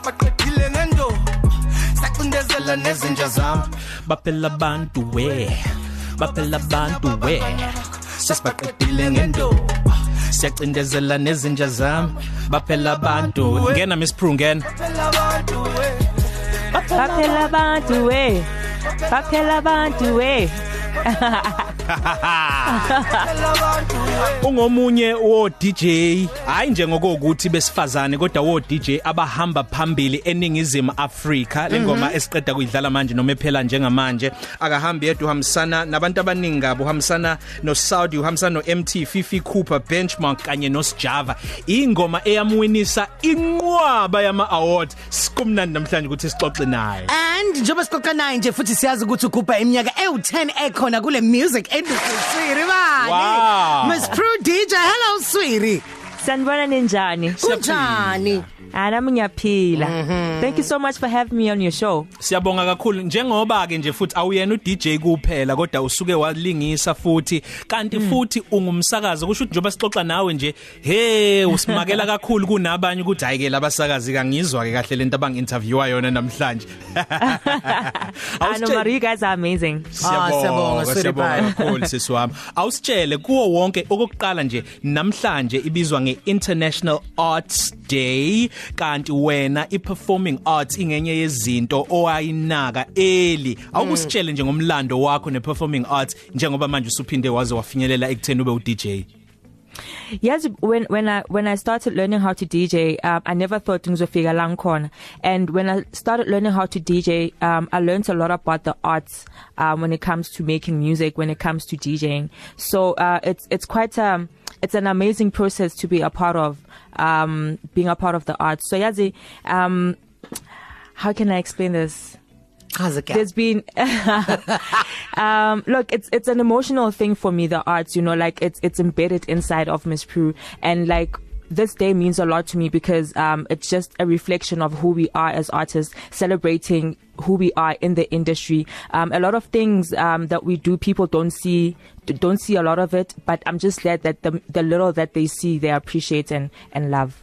sesibaqedile ngendo sacindezela nezinja zami. Baphela abantu we baphela abantu we. Sesibaqedile ngento siyacindezela nezinja zami. Baphela abantu ngena miss Prue ngena. Baphela abantu we. Baphela abantu we. ungomunye wo DJ hayi nje ngokuthi besifazane kodwa wo DJ abahamba phambili eningizimu Afrika. Lengoma esiqeda kuyidlala manje noma ephela njengamanje akahambi yedwa uhambisana nabantu abaningi ngabo uhambisana no Saudi uhambisana no MT Fifi Cooper Benchmark kanye no Sjava ingoma eyamwinisa inqwaba yama award sikumnandi namhlanje ukuthi sixoxe naye. And njengoba sixoxa naye nje futhi siyazi ukuthi ugubha iminyaka ewu10 ekhona kule music industry Swiri bani Wow. Miss Prue DJ hello Swiri sanibona ninjani kunjani? Ah nami ngiyaphila thank you so much for having me on your show. Siyabonga kakhulu. Njengoba ke nje futhi awuyena uDJ kuphela kodwa usuke walingisa futhi. Kanti futhi ungumsakazi. Kusho ukuthi njoba sixoxa nawe nje he usimakela kakhulu kunabanye ukuthi hayi ke labasakazi kangizwa ke kahle lento abanginterviewa yona namhlanje. I know Marie you guys are amazing. Ah, siyabonga, Siyabonga Sweetie siyabonga pie. kakhulu sisiwami awusitshele kuwo wonke. Okokuqala nje namhlanje ibizwa ngeInternational Arts Day kanti wena iperforming arts ingenye yezinto owayinaka eli awukusitshele nje ngomlando wakho neperforming arts njengoba manje usuphinde waze wafinyelela ekutheni ube uDJ Yes, when when I when I started learning how to DJ, um, I never thought ngizofika la ngikhona. And when I started learning how to DJ, um, I learned a lot about the arts um, when it comes to making music, when it comes to DJing. So uh, it's it's quite um it's an amazing process to be a part of, um, being a part of the arts. So yazi, um, how can I explain this? chaza ke there's been um look it's it's an emotional thing for me the arts you know like it's it's embedded inside of Miss Prue and like this day means a lot to me because um it's just a reflection of who we are as artists celebrating who we are in the industry. Um a lot of things um that we do people don't see don't see a lot of it but I'm just glad that the the little that they see they appreciate and and love.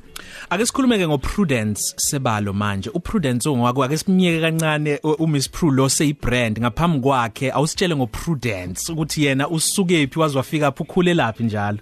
Ake sikhulume ke ngoPrudence sebalo manje. uPrudence ongwakho ake simnyeke kancane u- uMiss Prue lo seyibrand. Ngaphambi kwakhe awusitshele ngoPrudence ukuthi yena usukephi wazwafika phi ukhule laphi njalo?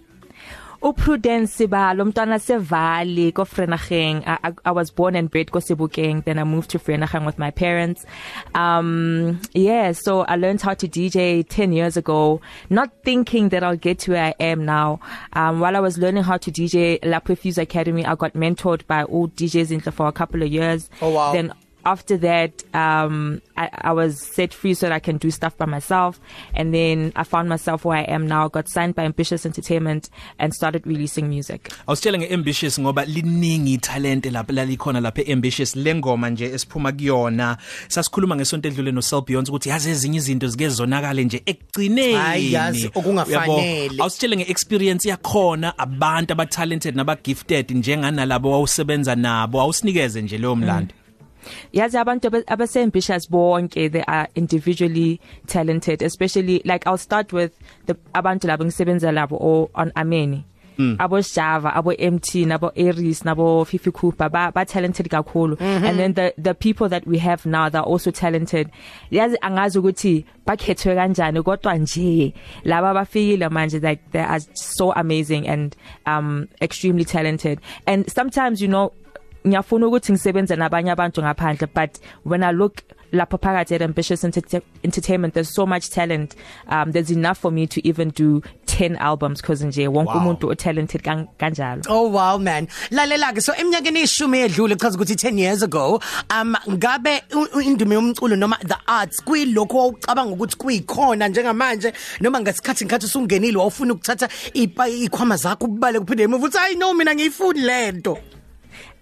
uPrudence Sibalo umntwana sevali ko Vrenaging I, I, I was born and bred ko Sebokeng then I moved to Vrenaging with my parents. Um yeah so I learned how to DJ 10 years ago not thinking that I'll get to where I am now. Um while I was learning how to DJ La Fuse Academy I got mentored by old DJs in for a couple of years. Oh, wow. then after that um I, I was set free so that I can do stuff by myself. And then I found myself where I am now got signed by Ambitious Entertainment and started releasing music. Awusitshele ngeambitious ngoba liningi talent lapha lalikhona lapha eambitious. Lengoma nje esiphuma kuyona sasikhuluma ngesonto edlule no Sel Beyonce ukuthi yazi ezinye izinto zike zonakale nje ekugcineni. Hayi, yazi, okungafanele. Yabo, awusitshele ngeexperience yakhona abantu aba talented naba gifted njenganalabo wawusebenza nabo awusinikeze nje leyo mlando. Yazi abantu abe- abase-ambitious bonke they are individually talented especially like i'll start with the abantu labo ngisebenza labo o on ameni Mm. abo Java abo MT nabo Aries nabo Fifi Cooper ba, ba talented kakhulu mm -hmm. and then the the people that we have now they're also talented yazi angazi ukuthi bakhethwe kanjani kodwa nje laba bafikile manje like they are so amazing and um extremely talented and sometimes you know ngiyafuna ukuthi ngisebenze nabanye abantu ngaphandle but when i look lapha phakathi at ambitious Enter entertainment there's so much talent um there's enough for me to even do 10 albums cause nje wonke Wow. umuntu o talented kan- kanjalo Oh wow man. Lalela ke so eminyakeni eshumi edlule chaza ukuthi 10 years ago um ngabe indume yomculo noma the arts kuyilokho awucabanga ukuthi kuyikhona njengamanje noma ngesikhathi ngikhathi usungenile wawufuna ukuthatha ikhwama zakho ubale kuphinde emuva uthi hayi no mina ngiyifuni lento.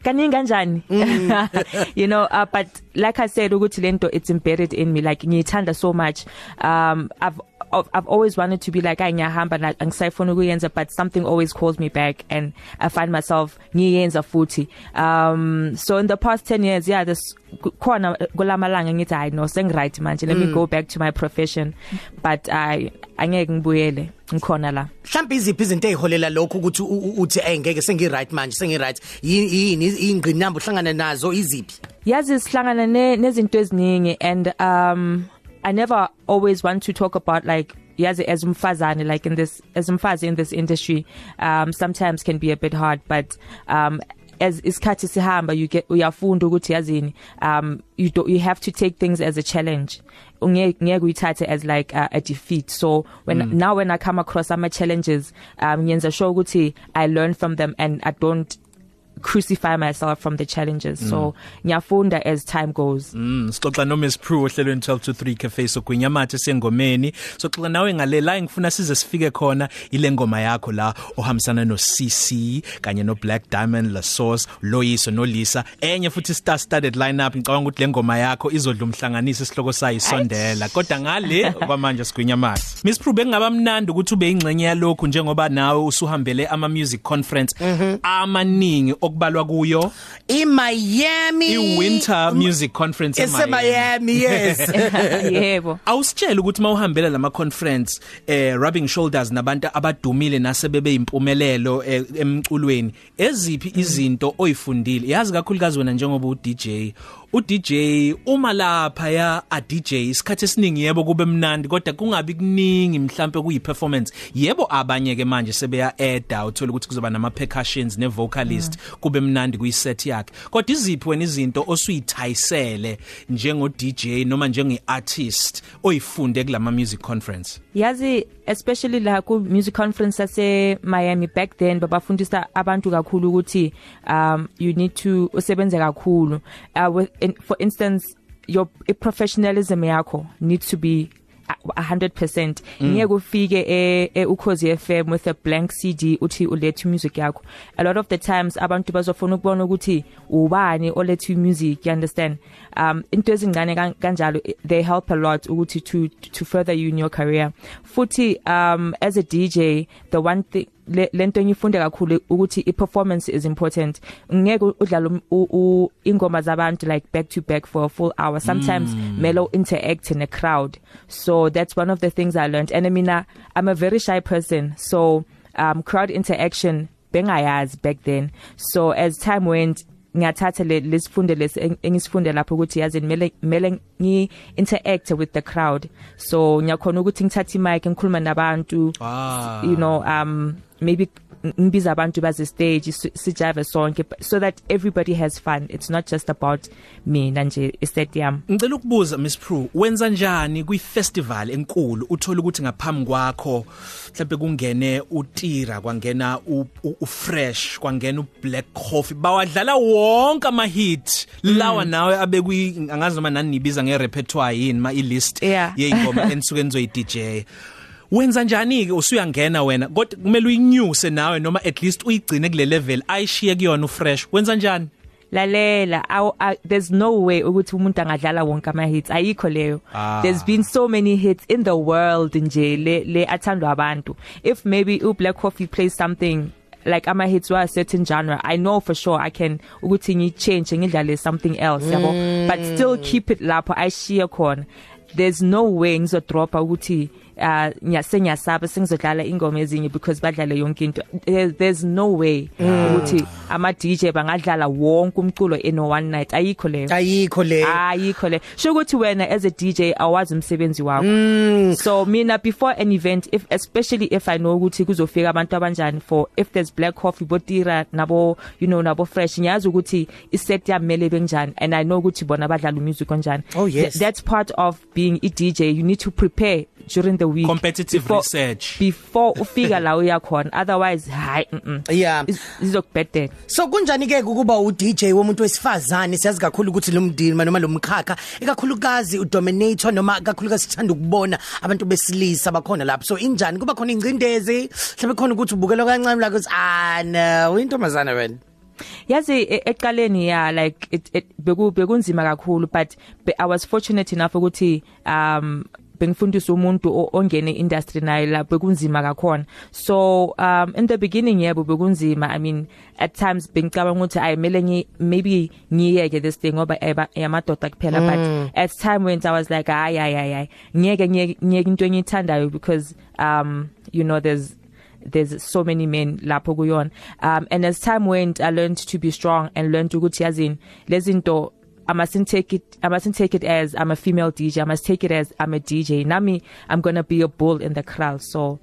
Kaningi kanjani? You know uh, but like i said ukuthi lento it's embedded in me like ngiyithanda so much. Um i've I've always wanted to be like ngiyahamba la angisayifuna ukuyenza but something always calls me back and I find myself ngiyenza futhi. Um so in the past 10 years yeah this khona kulamalanga ngithi hayi no seng right manje. Let me go back to my profession. But i angeke ngibuyele ngikhona la. Mhlawumbe iziphi izinto eziholela lokho ukuthi uthi hey ngeke sengi right manje sengi right yini? Ingqinamba uhlangana nazo iziphi? Yazi sihlangana ne- nezinto eziningi and um i never always want to talk about like yazi as umfazane like in this as umfazi in this industry um sometimes can be a bit hard but um as isikhathi sihamba you get uyafunda ukuthi yazini um you do, you have to take things as a challenge ngeke uyithathe as like a, a defeat so when mm. now when i come across some challenges um ngenza sure ukuthi i learn from them and i don't crucify myself from the challenges. Mm. so ngiyafunda as time goes. Mm sixoxa no Miss Prue ohlelweni 1223 Cafe sogwinya mathe sengomeni soxoxa nawe ngalela ngifuna size sifike khona ile ngoma yakho la ohambisana no CC kanye no Black Diamond La Source Loyiso no Lisa enye futhi star studded lineup ngicabanga ukuthi le ngoma yakho izodla umhlanganisi isihloko sayo isondela. Kodwa ngale kwamanje sigwinya mathe Miss Prue bengaba mnandi ukuthi ube ingcenye yalokho njengoba nawe usuhambele ama music conference amaningi. Okubalwa kuyo. I Miami. I Winter Music Conference ese Miami yes. Yebo. Awusitshela ukuthi mawuhambela lama conference eh rubbing shoulders nabantu abadumile nasebebe impumelelo eh, emculweni. Eziphi izinto oyifundile? Yazi kakhulukazi wena njengoba u DJ u DJ uma lapha ya a DJ isikhathi esiningi yebo kube mnandi kodwa kungabi kuningi mhlambe kuyi performance yebo abanye ke manje sebeya add uthola ukuthi kuzoba nama percussions ne vocalist kube mnandi kuyiset yakhe. Kodwa iziphi wena izinto osuyithayisele njengo DJ noma njenge artist oyifunde kulama music conference? Yazi especially la ku music conference ase Miami back then babafundisa abantu kakhulu ukuthi um you need to usebenze kakhulu. Uh, with, in, for instance your professionalism yakho needs to be a 100% ngeke ufike e, e ukhozi FM with a blank CD uthi ulethe music yakho. A lot of the times abantu bazofuna ukubona ukuthi ubani olethe music you understand? Um into ezingane kan- kanjalo they help a lot ukuthi to to further you in your career. Futhi um as a DJ the one thing lento engifunde kakhulu ukuthi i performance is important. Ngeke udlala um- ingoma zabantu like back to back for a full hour. Sometimes mm. melo interact in a crowd. So that's one of the things i learned. And i mean I, i'm a very shy person. So um crowd interaction bengayazi back then. So as time went ngiyathatha le lesifunde lesi eng- engisifunde lapho ukuthi yazi mele mele ngi interact with the crowd. So ngiyakhona ukuthi ngithathe imic ngikhuluma nabantu Ah. you know um maybe ngibiza abantu baze stage si- sijive sonke but- so that everybody has fun. It's not just about mina nje iset yami Ngicela ukubuza Miss Prue wenza njani kwi festival enkulu uthola ukuthi ngaphambi kwakho mhlawumbe kungene utira kwangena u, u, u fresh kwangena u black coffee? Bawadlala wonke ama hit lawa nawe abekwi angazi noma nani nibiza nge repertoire yini ma i list Yeah. yeingoma enisuke nizoyi DJ wenza njani ke usuyangena wena? Kodwa kumele uyinyuse nawe noma at least uyigcine kule level ayishiye kuyona u fresh wenza njani? Lalela aw- there's no way ukuthi umuntu angadlala wonke ama hits ayikho leyo. Ah. there's been so many hits in the world nje le le athandwa abantu. If maybe u black coffee plays something like ama hits were a certain genre i know for sure i can ukuthi ngi change ngidlale something else yabo? But still keep it lapho ayishiya khona. There's no way ngizodropa ukuthi uh nyasenyasaba sengizodlala ingoma ezinye because badlale yonke into. There- there's no way ukuthi ama DJ bangadlala wonke umculo in one night. Ayikho leyo. Ayikho le. Ayikho le. Sho ukuthi wena as a DJ awazi umsebenzi wakho. So mina before an event if especially if i know ukuthi kuzofika abantu abanjani for if there's black coffee botira nabo you know nabo fresh ngiyazi ukuthi iset yamele benjani and i know ukuthi bona badlala music kanjani Oh, yes. Th- that's part of being a DJ you need to prepare during the week Competitive before, research. before ufika la uyakhona otherwise hayi mm, mm. yeah izokubhedela So kunjani ke ukuba u DJ womuntu wesifazane? Siyazi kakhulu ukuthi lo mdima noma lo mkhakha ikakhulukazi u dominator noma kakhulukazi sithanda ukubona abantu besilisa bakhona lapho. So injani? Kuba khona ingcindezi? Mhlawumbe khona ukuthi ubukela kancane la ukuthi ah no intombazana wena. Yazi e- eqaleni ya like it, it beku bekunzima kakhulu but be, i was fortunate enough ukuthi um bengifundisa umuntu ongene industry naye la bekunzima kakhona. So um in the beginning yebo bekunzima. I mean at times bengicabanga ukuthi ayimele ngi maybe ngiyeke this thing ngoba yamadoda kuphela but as time went i was like ay ay ay ngiyeke ngiyeke into engiyithandayo because um you know there's there's so many men lapho kuyona. Um and as time went i learned to be strong and learned ukuthi yazini lezinto I mustn't take it I mustn't take it as I'm a female DJ I must take it as I'm a DJ nami I'm going to be a bull in the crowd. So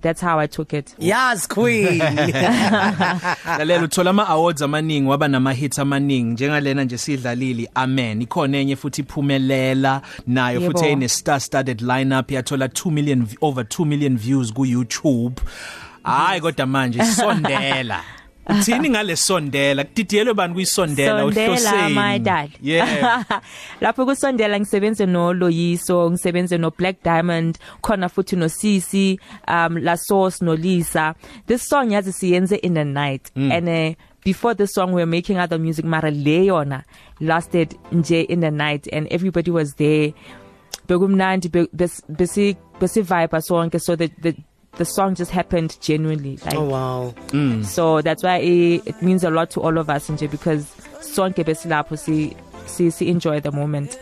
that's how I took it. Yes queen. lalela uthola ama awards amaningi waba nama hits amaningi. Njengalena nje sidlalili amen. Ikhona enye futhi iphumelela nayo futhi ene star studded lineup. Yathola 2 million over 2 million views ku YouTube hayi kodwa manje sondela uthini ngale sondela kudidiyelwe bani kuyisondela? Sondela uhloseni. my dad yeah. Lapho kusondela ngisebenze no Loyiso ngisebenze no Black Diamond khona futhi no Sisi um La Source no Lisa this song yazi siyenze in the night. Mm. and uh, before this song we were making other music mara le yona lasted nje in the night and everybody was there. Bekumnandi be- bes- besi besi vibe sonke so the the the song just happened genuinely like Oh wow. so that's why it, it means a lot to all of us nje because sonke besilapho si si, si enjoy the moment.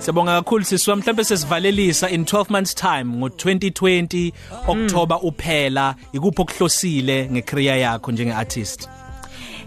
Siyabonga kakhulu siswa. Mhlambe sesivalelisa in 12 months time ngo2020 October uphela ikuphi okuhlosile ngecareer yakho njenge artist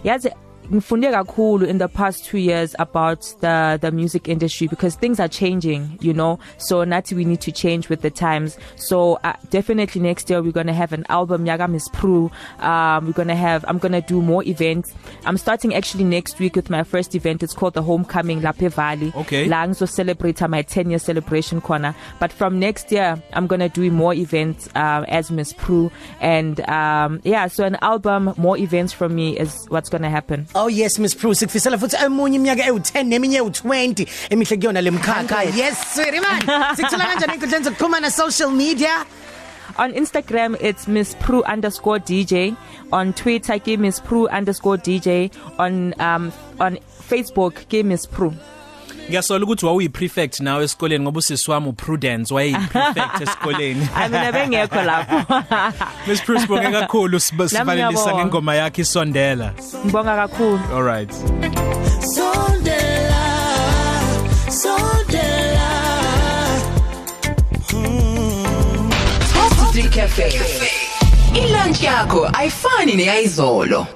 yazi ngifunde kakhulu in the past 2 years about the the music industry because things are changing you know? So nathi we need to change with the times. So uh, definitely next year we're going to have an album yaga Miss Pru. Um we're going to have I'm going to do more events. I'm starting actually next week with my first event. It's called the Homecoming Lape Valley Okay. la ngizo celebrate my 10 year celebration corner but from next year I'm going to do more events uh, as Miss Pru. And um yeah so an album more events from me is what's going to happen. Oh yes Miss Bruce sikufisela futhi emunye iminyaka ewu10 neminye ewu20 emihle kuyona lemkhakha. Yes sweetie man. Sikuthola kanjani inkundleni zokuxhumana social media? on Instagram it's Miss Pru underscore DJ on Twitter ke Miss Pru underscore DJ on um on Facebook ke Miss Pru Ngiyasola ukuthi wawuyi prefect nawe esikoleni ngoba usisiwami uPrudence wayeyi prefect esikoleni I mean abengekho lapho Miss Bruce bonke kakhulu siba- sivalelisa ngiyabonga. ngengoma yakhe isondela ngibonga kakhulu all right Sondela, sondela. Top 3 Cafe. Ilunch yakho ayifani neyizolo.